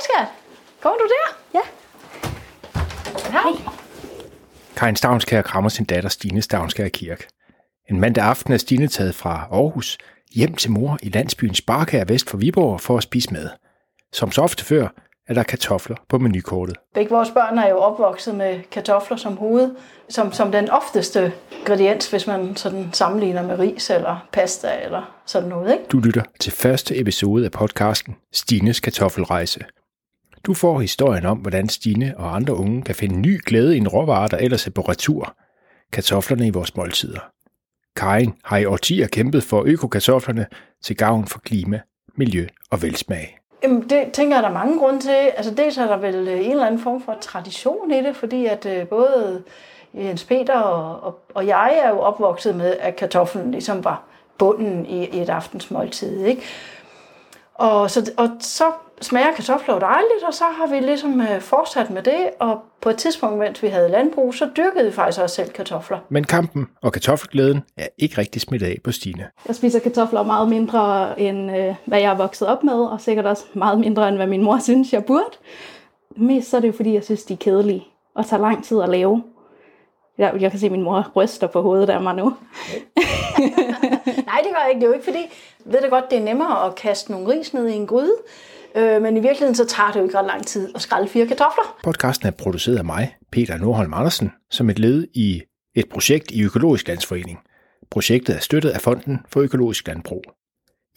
skat. Kommer du der? Ja. Hej. Karin Stavnskær krammer sin datter Stine Stavnskær Kirk. En mandag aften er Stine taget fra Aarhus hjem til mor i landsbyen Sparkær vest for Viborg for at spise mad. Som så ofte før er der kartofler på menukortet. Begge vores børn er jo opvokset med kartofler som hoved, som, som den ofteste ingrediens, hvis man sådan sammenligner med ris eller pasta eller sådan noget. Ikke? Du lytter til første episode af podcasten Stines Kartoffelrejse. Du får historien om, hvordan Stine og andre unge kan finde ny glæde i en råvare, der ellers er på retur. Kartoflerne i vores måltider. Karin har i årtier kæmpet for økokartoflerne til gavn for klima, miljø og velsmag. Jamen, det tænker jeg, der er mange grunde til. Altså, dels er der vel øh, en eller anden form for tradition i det, fordi at øh, både Jens Peter og, og, og jeg er jo opvokset med, at kartoflen ligesom var bunden i, i et aftensmåltid. Ikke? Og, så, og så smager kartofler jo dejligt, og så har vi ligesom øh, fortsat med det, og på et tidspunkt, mens vi havde landbrug, så dyrkede vi faktisk også selv kartofler. Men kampen og kartoffelglæden er ikke rigtig smittet af på Stine. Jeg spiser kartofler meget mindre, end øh, hvad jeg er vokset op med, og sikkert også meget mindre, end hvad min mor synes, jeg burde. Mest så er det jo, fordi jeg synes, de er kedelige, og tager lang tid at lave. Jeg, jeg kan se, at min mor ryster på hovedet af mig nu. Nej, det gør jeg ikke. Det er jo ikke fordi, ved du godt, det er nemmere at kaste nogle ris ned i en gryde, øh, men i virkeligheden så tager det jo ikke ret lang tid at skrælle fire kartofler. Podcasten er produceret af mig, Peter Nordholm Andersen, som et led i et projekt i Økologisk Landsforening. Projektet er støttet af Fonden for Økologisk Landbrug.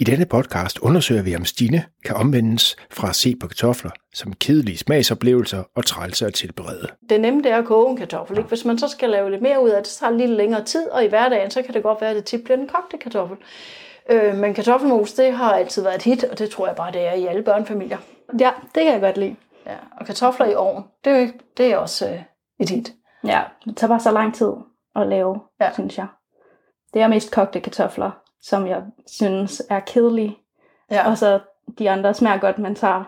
I denne podcast undersøger vi, om Stine kan omvendes fra at se på kartofler som kedelige smagsoplevelser og trælse at tilberede. Det nemme det er at koge en kartoffel. Ikke? Hvis man så skal lave lidt mere ud af det, så tager det lidt længere tid, og i hverdagen så kan det godt være, at det tit bliver en kogte kartoffel. Øh, men kartoffelmos, det har altid været et hit, og det tror jeg bare, det er i alle børnefamilier. Ja, det kan jeg godt lide. Ja, og kartofler i ovn, det, det er også øh, et hit. Ja, det tager bare så lang tid at lave, ja. synes jeg. Det er mest kogte kartofler, som jeg synes er kedelige. Ja. Og så de andre smager godt, men tager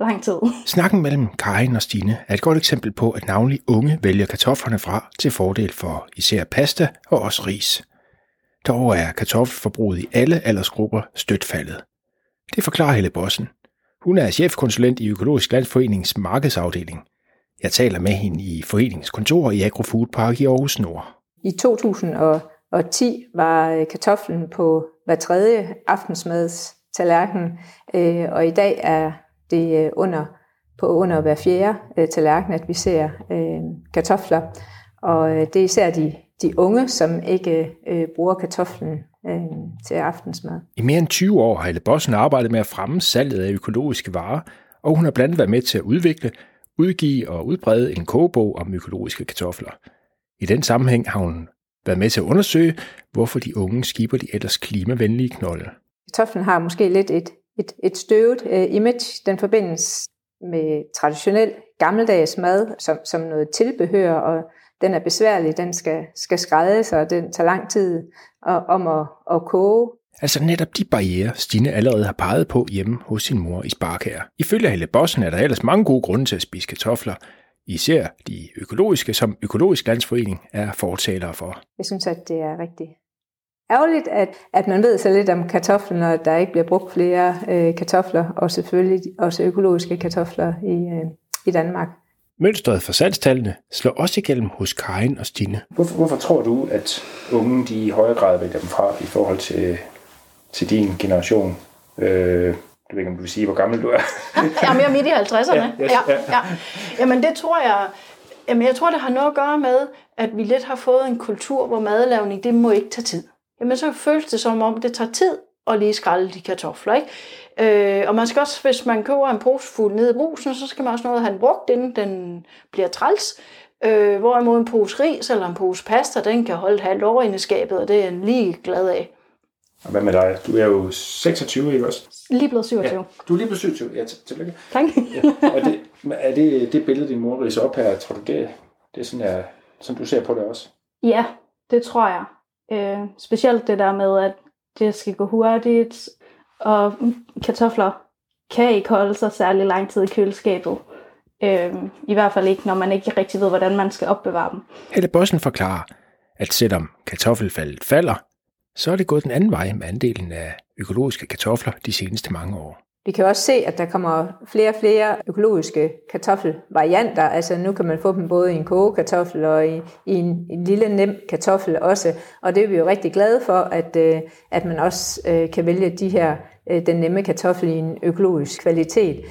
lang tid. Snakken mellem Karin og Stine er et godt eksempel på, at navnlig unge vælger kartoflerne fra til fordel for især pasta og også ris. Dog er kartoffelforbruget i alle aldersgrupper stødt faldet. Det forklarer Helle Bossen. Hun er chefkonsulent i Økologisk Landsforeningens markedsafdeling. Jeg taler med hende i foreningens kontor i Agrofood Park i Aarhus Nord. I og 10 var øh, kartoflen på hver tredje aftensmads tallerken, øh, og i dag er det øh, under, på under hver fjerde øh, tallerken, at vi ser øh, kartofler. Og øh, det er især de, de unge, som ikke øh, bruger kartoflen øh, til aftensmad. I mere end 20 år har Helle Bossen arbejdet med at fremme salget af økologiske varer, og hun har blandt andet været med til at udvikle, udgive og udbrede en kogebog om økologiske kartofler. I den sammenhæng har hun været med til at undersøge, hvorfor de unge skiber de ellers klimavenlige knolde. Kartoflen har måske lidt et, et, et støvet øh, image. Den forbindes med traditionel gammeldags mad som, som noget tilbehør, og den er besværlig, den skal, skal skræddes, og den tager lang tid og, om at, at koge. Altså netop de barriere, Stine allerede har peget på hjemme hos sin mor i Sparkær. Ifølge Helle Bossen er der ellers mange gode grunde til at spise kartofler, især de økologiske, som Økologisk Landsforening er fortalere for. Jeg synes, at det er rigtig ærgerligt, at, at man ved så lidt om kartoflen, og at der ikke bliver brugt flere øh, kartofler, og selvfølgelig også økologiske kartofler i, øh, i Danmark. Mønstret for salgstallene slår også igennem hos Karin og Stine. Hvorfor, hvorfor tror du, at unge de i højere grad vælger dem fra i forhold til, til din generation? Øh, jeg ved ikke, om du vil sige, hvor gammel du er. Jeg er mere midt i 50'erne. Ja, yes, ja, ja. ja. Jamen det tror jeg, jamen jeg tror, det har noget at gøre med, at vi lidt har fået en kultur, hvor madlavning, det må ikke tage tid. Jamen så føles det som om, det tager tid at lige skrælle de kartofler. Ikke? Øh, og man skal også, hvis man køber en pose fuld ned i brusen, så skal man også noget have den brugt, inden den bliver træls. Øh, hvorimod en pose ris eller en pose pasta, den kan holde et halvt år i skabet, og det er jeg lige glad af. Og hvad med dig? Du er jo 26, ikke også? Lige blevet 27. Du er lige blevet 27. Ja, til- tillykke. Tak. Ja. Og det, er det, det billede, din mor ridser op her, tror du, det, det er sådan, jeg, som du ser på det også? Ja, det tror jeg. Øh, specielt det der med, at det skal gå hurtigt, og kartofler kan ikke holde sig særlig lang tid i køleskabet. Øh, I hvert fald ikke, når man ikke rigtig ved, hvordan man skal opbevare dem. Helle Bossen forklarer, at selvom kartoffelfaldet falder, så er det gået den anden vej med andelen af økologiske kartofler de seneste mange år. Vi kan også se, at der kommer flere og flere økologiske kartoffelvarianter. Altså nu kan man få dem både i en kogekartoffel og i, i en, en lille nem kartoffel også. Og det er vi jo rigtig glade for, at, øh, at man også øh, kan vælge de her, øh, den nemme kartoffel i en økologisk kvalitet.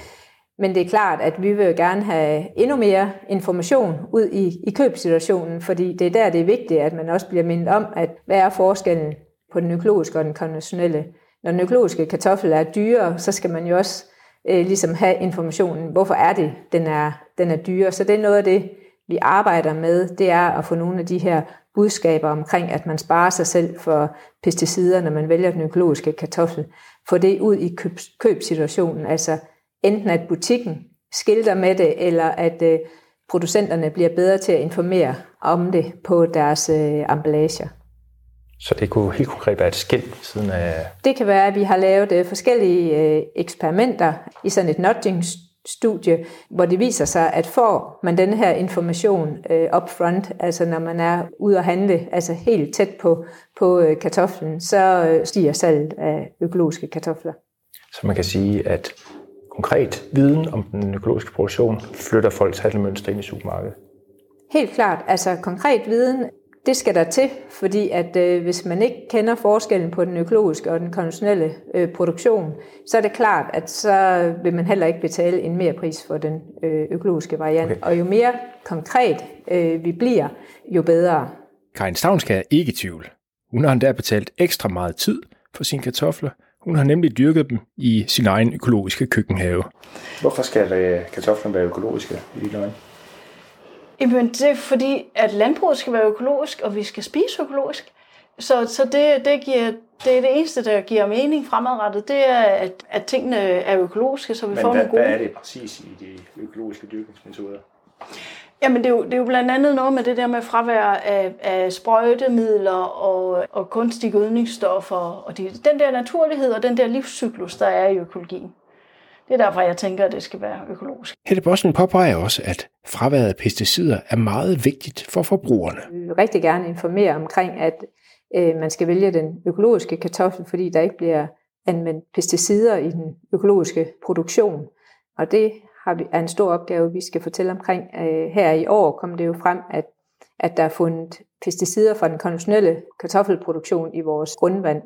Men det er klart, at vi vil gerne have endnu mere information ud i, i købsituationen, fordi det er der, det er vigtigt, at man også bliver mindet om, at hvad er forskellen på den økologiske og den konventionelle. Når den økologiske kartoffel er dyrere, så skal man jo også øh, ligesom have informationen, hvorfor er det, den er, den er dyrere. Så det er noget af det, vi arbejder med, det er at få nogle af de her budskaber omkring, at man sparer sig selv for pesticider, når man vælger den økologiske kartoffel. Få det ud i køb, købsituationen, altså enten at butikken skilter med det, eller at øh, producenterne bliver bedre til at informere om det på deres øh, emballager. Så det kunne helt konkret være et skilt siden af... Det kan være, at vi har lavet øh, forskellige øh, eksperimenter i sådan et nudging-studie, hvor det viser sig, at får man den her information øh, upfront, altså når man er ude at handle, altså helt tæt på, på kartoflen, så stiger salget af økologiske kartofler. Så man kan sige, at konkret viden om den økologiske produktion flytter folks handlemønster ind i supermarkedet? Helt klart. Altså konkret viden, det skal der til, fordi at øh, hvis man ikke kender forskellen på den økologiske og den konventionelle øh, produktion, så er det klart, at så vil man heller ikke betale en mere pris for den øh, økologiske variant. Okay. Og jo mere konkret øh, vi bliver, jo bedre. Karin Stavnskær er ikke i tvivl. Hun har endda betalt ekstra meget tid for sine kartofler, hun har nemlig dyrket dem i sin egen økologiske køkkenhave. Hvorfor skal øh, kartoflerne være økologiske i dine øjne? Jamen, det er fordi, at landbruget skal være økologisk, og vi skal spise økologisk. Så, så det, det, giver, det er det eneste, der giver mening fremadrettet, det er, at, at tingene er økologiske, så vi Men får hvad, nogle gode... hvad er det præcis i de økologiske dyrkningsmetoder? Jamen, det er, jo, det er jo blandt andet noget med det der med fravær af, af sprøjtemidler og, og kunstige gødningsstoffer, og de, den der naturlighed og den der livscyklus, der er i økologien. Det er derfor, jeg tænker, at det skal være økologisk. Helle Bossen påpeger også, at fraværet af pesticider er meget vigtigt for forbrugerne. Vi vil rigtig gerne informere omkring, at øh, man skal vælge den økologiske kartoffel, fordi der ikke bliver anvendt pesticider i den økologiske produktion. Og det har vi, er en stor opgave, vi skal fortælle omkring. Øh, her i år kom det jo frem, at, at der er fundet pesticider fra den konventionelle kartoffelproduktion i vores grundvand.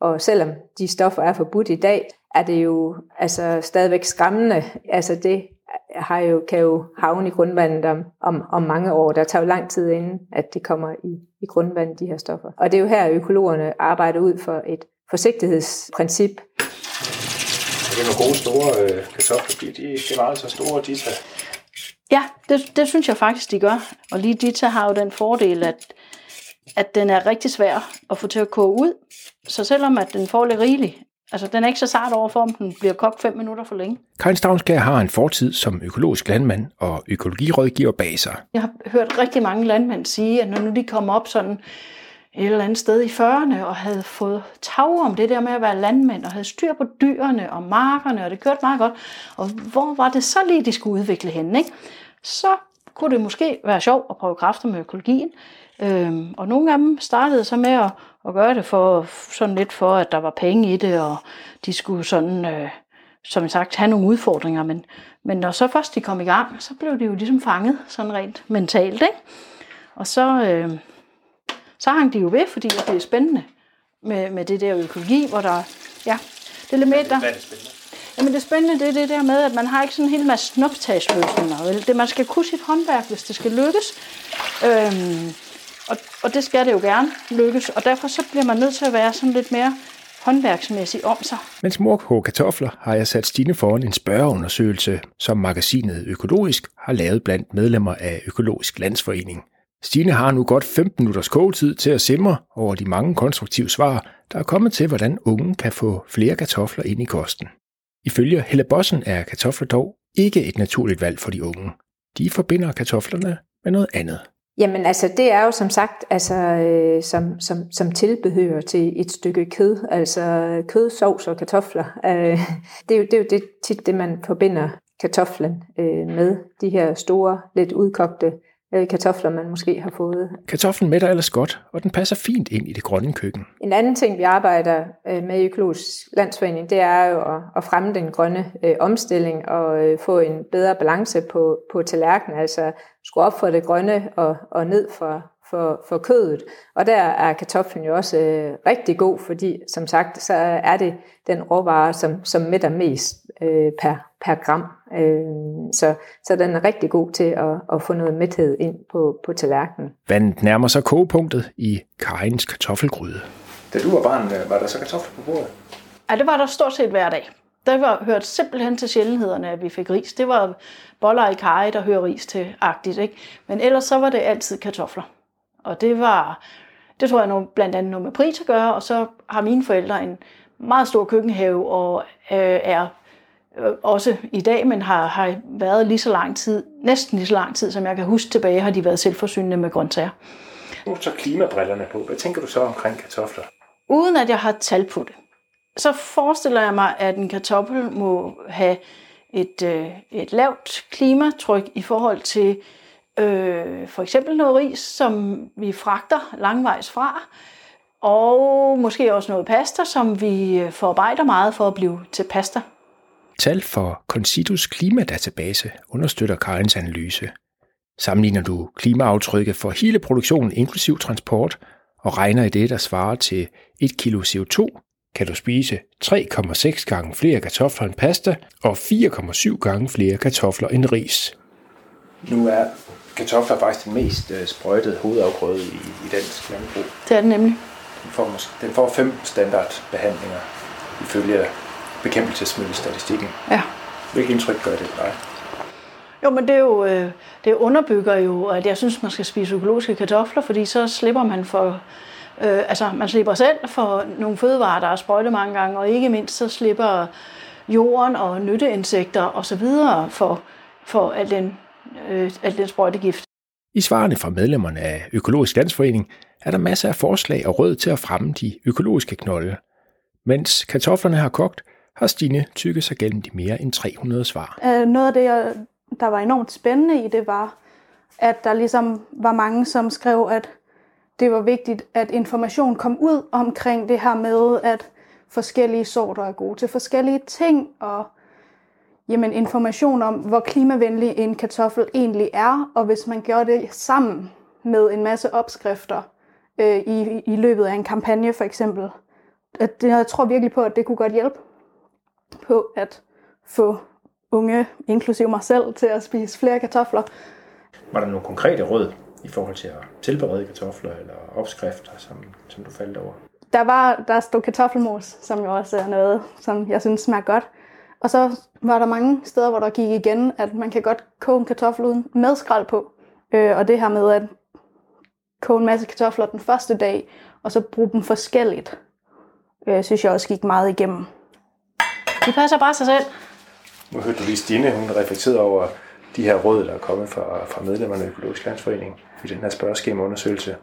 Og selvom de stoffer er forbudt i dag, er det jo altså stadigvæk skræmmende. Altså det har jo, kan jo havne i grundvandet om, om, om mange år. Der tager jo lang tid inden, at det kommer i, i grundvandet, de her stoffer. Og det er jo her, økologerne arbejder ud for et forsigtighedsprincip, Det er nogle gode store øh, kartofler. De, de, de er meget så store, de tager. Ja, det, det synes jeg faktisk, de gør. Og lige Dita har jo den fordel, at, at den er rigtig svær at få til at koge ud. Så selvom at den får lidt rigeligt, altså den er ikke så sart overfor, om den bliver kogt 5 minutter for længe. Karin Stavnskær har en fortid som økologisk landmand og økologirådgiver bag sig. Jeg har hørt rigtig mange landmænd sige, at når nu de kommer op sådan et eller andet sted i 40'erne og havde fået tag om det der med at være landmænd og havde styr på dyrene og markerne, og det kørte meget godt. Og hvor var det så lige, de skulle udvikle henne, ikke? Så kunne det måske være sjovt at prøve kræfter med økologien. Øhm, og nogle af dem startede så med at, at gøre det for sådan lidt for, at der var penge i det, og de skulle sådan, øh, som sagt, have nogle udfordringer. Men, men når så først de kom i gang, så blev de jo ligesom fanget sådan rent mentalt, ikke? Og så, øh, så hang de jo ved, fordi det er spændende med, med det der økologi, hvor der, ja, det er lidt mere der. Hvad er det spændende? Jamen det spændende, det er det der med, at man har ikke sådan en hel masse snuptagsløsninger. Det, man skal kunne sit håndværk, hvis det skal lykkes. Øhm, og, og det skal det jo gerne lykkes. Og derfor så bliver man nødt til at være sådan lidt mere håndværksmæssig om sig. Mens mor koger kartofler, har jeg sat Stine foran en spørgeundersøgelse, som magasinet Økologisk har lavet blandt medlemmer af Økologisk Landsforening. Stine har nu godt 15 minutters kogetid til at simre over de mange konstruktive svar, der er kommet til, hvordan unge kan få flere kartofler ind i kosten. Ifølge Helle Bossen er kartofler dog ikke et naturligt valg for de unge. De forbinder kartoflerne med noget andet. Jamen altså, det er jo som sagt altså, øh, som, som, som tilbehør til et stykke kød, altså kød, sovs og kartofler. Øh, det, er jo, det er jo det, tit det, man forbinder kartoflen øh, med, de her store, lidt udkogte øh, kartofler, man måske har fået. Kartoflen mætter ellers godt, og den passer fint ind i det grønne køkken. En anden ting, vi arbejder øh, med i Økologisk Landsforening, det er jo at, at fremme den grønne øh, omstilling og øh, få en bedre balance på, på tallerkenen, altså skrue op for det grønne og, og ned for, for, for kødet. Og der er kartoflen jo også øh, rigtig god, fordi som sagt, så er det den råvare, som, som mætter mest øh, per, per gram. Øh, så, så den er rigtig god til at, at få noget mæthed ind på, på tallerkenen. Vandet nærmer sig kogepunktet i Karins kartoffelgryde. Da du var barn, øh, var der så kartofler på bordet? Ja, det var der stort set hver dag. Der var hørt simpelthen til sjældenhederne, at vi fik ris. Det var boller i kaj, der hører ris til agtigt, ikke? Men ellers så var det altid kartofler. Og det var, det tror jeg nu blandt andet noget med pris at gøre, og så har mine forældre en meget stor køkkenhave, og øh, er øh, også i dag, men har, har været lige så lang tid, næsten lige så lang tid, som jeg kan huske tilbage, har de været selvforsynende med grøntsager. Nu så klimabrillerne på. Hvad tænker du så omkring kartofler? Uden at jeg har tal på det, så forestiller jeg mig, at en kartoffel må have et, øh, et lavt klimatryk i forhold til øh, for eksempel noget ris, som vi fragter langvejs fra, og måske også noget pasta, som vi forarbejder meget for at blive til pasta. Tal for Concidus klimadatabase understøtter Karins analyse. Sammenligner du klimaaftrykket for hele produktionen inklusiv transport og regner i det, der svarer til 1 kg CO2, kan du spise 3,6 gange flere kartofler end pasta og 4,7 gange flere kartofler end ris. Nu er kartofler faktisk den mest øh, sprøjtede hovedafgrøde i, i dansk landbrug. Det er det nemlig. Den får, måske, den får fem standardbehandlinger ifølge bekæmpelsesmiddelstatistikken. Ja. Hvilket indtryk gør det dig? Jo, men det, er jo, øh, det underbygger jo, at jeg synes, man skal spise økologiske kartofler, fordi så slipper man for, øh, altså man slipper selv for nogle fødevarer, der er sprøjtet mange gange, og ikke mindst så slipper jorden og nytteinsekter osv. for, for al den, øh, al den sprøjtegift. I svarene fra medlemmerne af Økologisk Landsforening er der masser af forslag og råd til at fremme de økologiske knolde. Mens kartoflerne har kogt, har Stine tykket sig gennem de mere end 300 svar. Øh, noget af det, jeg, der var enormt spændende i det, var, at der ligesom var mange, som skrev, at det var vigtigt, at information kom ud omkring det her med, at forskellige sorter er gode til forskellige ting, og jamen, information om, hvor klimavenlig en kartoffel egentlig er, og hvis man gjorde det sammen med en masse opskrifter øh, i, i løbet af en kampagne for eksempel, at det, jeg tror virkelig på, at det kunne godt hjælpe på at få unge, inklusive mig selv, til at spise flere kartofler. Var der nogle konkrete råd i forhold til at tilberede kartofler eller opskrifter, som, som du faldt over? Der var der stod kartoffelmos, som jo også er noget, som jeg synes smager godt. Og så var der mange steder, hvor der gik igen, at man kan godt koge en kartoffel uden med skrald på. Øh, og det her med at koge en masse kartofler den første dag, og så bruge dem forskelligt, øh, synes jeg også gik meget igennem. De passer bare sig selv. Nu hørte du lige Stine, hun reflekterede over de her råd, der er kommet fra, fra medlemmerne af Økologisk Landsforening i den her spørgeskemaundersøgelse.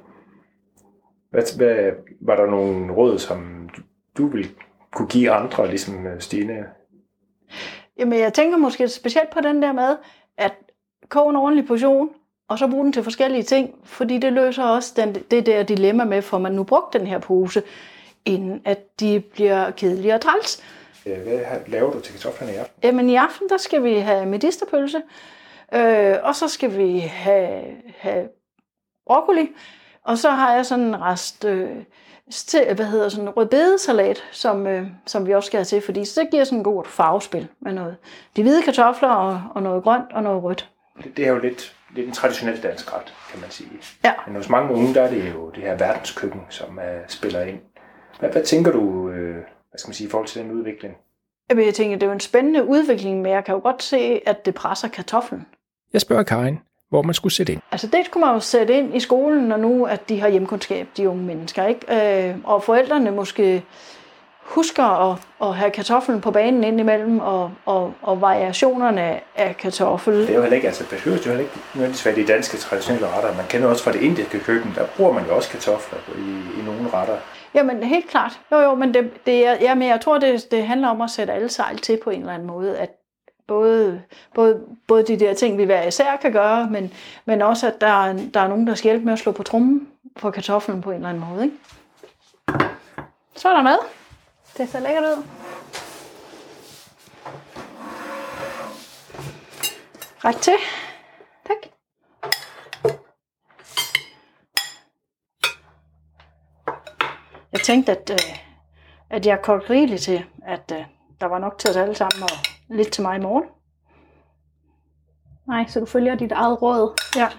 Hvad, hvad, var der nogle råd, som du, du ville kunne give andre, ligesom øh, Stine? Jamen, jeg tænker måske specielt på den der med, at koge en ordentlig portion, og så bruge den til forskellige ting, fordi det løser også den, det der dilemma med, får man nu brugt den her pose, inden at de bliver kedelige og træls. Øh, Hvad laver du til kartoflerne i aften? Jamen i aften, der skal vi have medisterpølse, øh, og så skal vi have, have broccoli, og så har jeg sådan en rest, øh, til, hvad hedder sådan rødbedesalat, som, øh, som vi også skal have til, fordi så giver sådan en god farvespil med noget. De hvide kartofler og, og noget grønt og noget rødt. Det, det er jo lidt, lidt en traditionel dansk ret, kan man sige. Ja. Men hos mange unge, der er det jo det her verdenskøkken, som uh, spiller ind. Hvad, hvad tænker du, øh, hvad skal man sige, i forhold til den udvikling? Jamen, Jeg tænker, det er jo en spændende udvikling, men jeg kan jo godt se, at det presser kartoflen. Jeg spørger Karin, hvor man skulle sætte ind. Altså det skulle man jo sætte ind i skolen, når nu at de har hjemkundskab, de unge mennesker. Ikke? Øh, og forældrene måske husker at, at have kartoflen på banen indimellem, og, og, og variationerne af kartoffel. Det er jo heller ikke, altså det behøver jo heller ikke nødvendigvis være de danske traditionelle retter. Man kender også fra det indiske køkken, der bruger man jo også kartofler i, i nogle retter. Jamen helt klart. Jo jo, men det, det er, ja, men jeg tror, det, det handler om at sætte alle sejl til på en eller anden måde. At Både, både, både de der ting, vi hver især kan gøre, men, men også, at der er, der er nogen, der skal hjælpe med at slå på trummen på kartoflen på en eller anden måde. Ikke? Så er der mad. Det ser lækkert ud. Ret til. Tak. Jeg tænkte, at, øh, at jeg kogte rigeligt til, at øh, der var nok til os alle sammen, og lidt til mig i morgen. Nej, så du følger dit eget råd. Ja.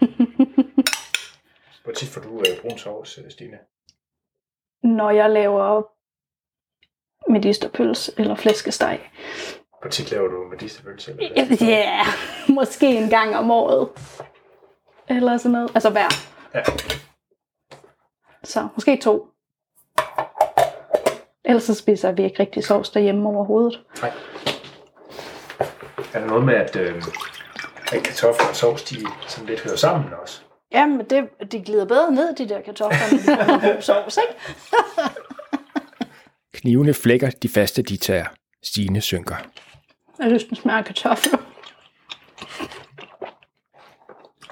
Hvor tit får du øh, brun sovs, øh, Stine? Når jeg laver medisterpøls eller flæskesteg. Hvor tit laver du med disse pølse? Ja, yeah, måske en gang om året. Eller sådan noget. Altså hver. Ja. Så måske to. Ellers så spiser vi ikke rigtig sovs derhjemme overhovedet. Nej. Er der noget med, at, øh, at kartofler og sovs, de sådan lidt hører sammen også? Jamen, det, de glider bedre ned, de der kartofler, når de kommer sovs, ikke? Knivene flækker de faste detaer. Stine synker. Jeg synes, den smager af kartofler.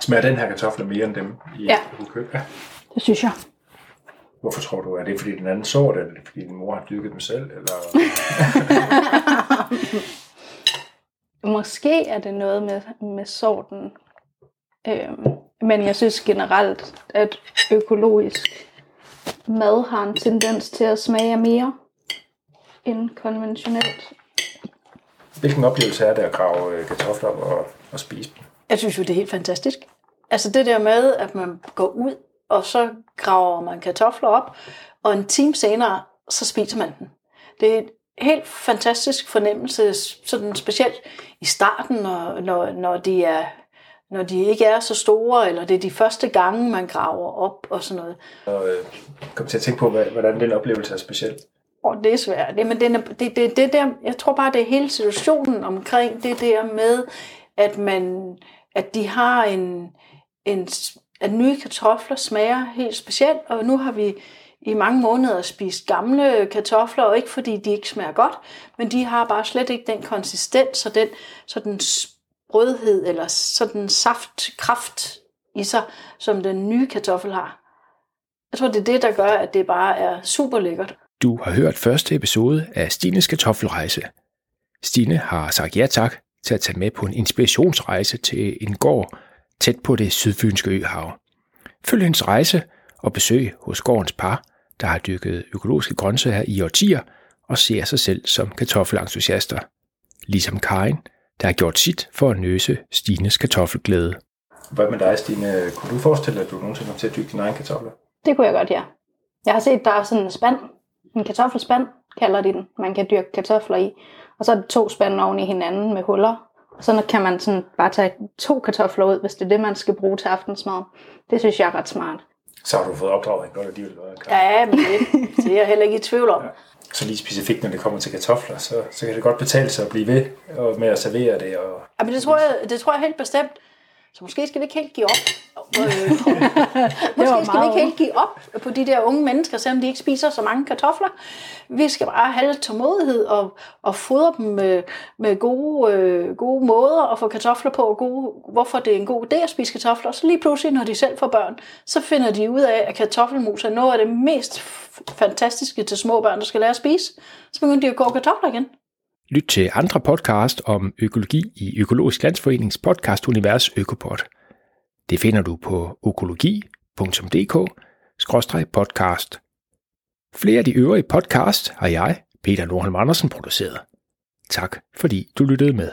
Smager den her kartofler mere end dem i Ja. køb? Ja. Det synes jeg. Hvorfor tror du? Er det fordi den anden så det, eller er det fordi din mor har dyrket dem selv? Eller? Måske er det noget med, med sorten. Øhm, men jeg synes generelt, at økologisk mad har en tendens til at smage mere end konventionelt. Hvilken oplevelse er det at grave øh, kartofler op og, og spise dem? Jeg synes jo, det er helt fantastisk. Altså det der med, at man går ud, og så graver man kartofler op, og en time senere, så spiser man den. Det er en helt fantastisk fornemmelse, sådan specielt i starten, når, når, når, de er, når de ikke er så store, eller det er de første gange, man graver op og sådan noget. Og øh, kom til at tænke på, hvordan den oplevelse er speciel. Og det er svært. Det, men er, det, det, det der, jeg tror bare, det er hele situationen omkring det der med, at man, at de har en, en, at nye kartofler smager helt specielt, og nu har vi i mange måneder spist gamle kartofler, og ikke fordi de ikke smager godt, men de har bare slet ikke den konsistens og den sådan sprødhed eller sådan saftkraft i sig, som den nye kartoffel har. Jeg tror, det er det, der gør, at det bare er super lækkert. Du har hørt første episode af Stines kartoffelrejse. Stine har sagt ja tak til at tage med på en inspirationsrejse til en gård tæt på det sydfynske øhav. Følg hendes rejse og besøg hos gårdens par, der har dyrket økologiske grøntsager i årtier og ser sig selv som kartoffelentusiaster. Ligesom Karin, der har gjort sit for at nøse Stines kartoffelglæde. Hvad med dig, Stine? Kunne du forestille dig, at du nogensinde kommer til at dyrke dine egne kartofler? Det kunne jeg godt, ja. Jeg har set, der er sådan en spand. En kartoffelspand, kalder de den. Man kan dyrke kartofler i. Og så er det to spande oven i hinanden med huller. Så kan man sådan bare tage to kartofler ud, hvis det er det, man skal bruge til aftensmad. Det synes jeg er ret smart. Så har du fået opdraget godt alligevel. Ja, men det, det er jeg heller ikke i tvivl om. Så lige specifikt, når det kommer til kartofler, så, så kan det godt betale sig at blive ved og med at servere det. Og... Ja, men det tror, jeg, det tror jeg helt bestemt. Så måske skal vi ikke helt give op. Øh, måske skal vi ikke helt give op på de der unge mennesker, selvom de ikke spiser så mange kartofler. Vi skal bare have lidt tålmodighed og, og fodre dem med, med gode, øh, gode måder at få kartofler på, og gode, hvorfor det er en god idé at spise kartofler. Så lige pludselig, når de selv får børn, så finder de ud af, at kartoffelmus er noget af det mest fantastiske til små børn, der skal lære at spise. Så begynder de at gå kartofler igen. Lyt til andre podcast om økologi i Økologisk Landsforenings podcast Univers Økopod. Det finder du på økologi.dk-podcast. Flere af de øvrige podcast har jeg, Peter Nordholm Andersen, produceret. Tak fordi du lyttede med.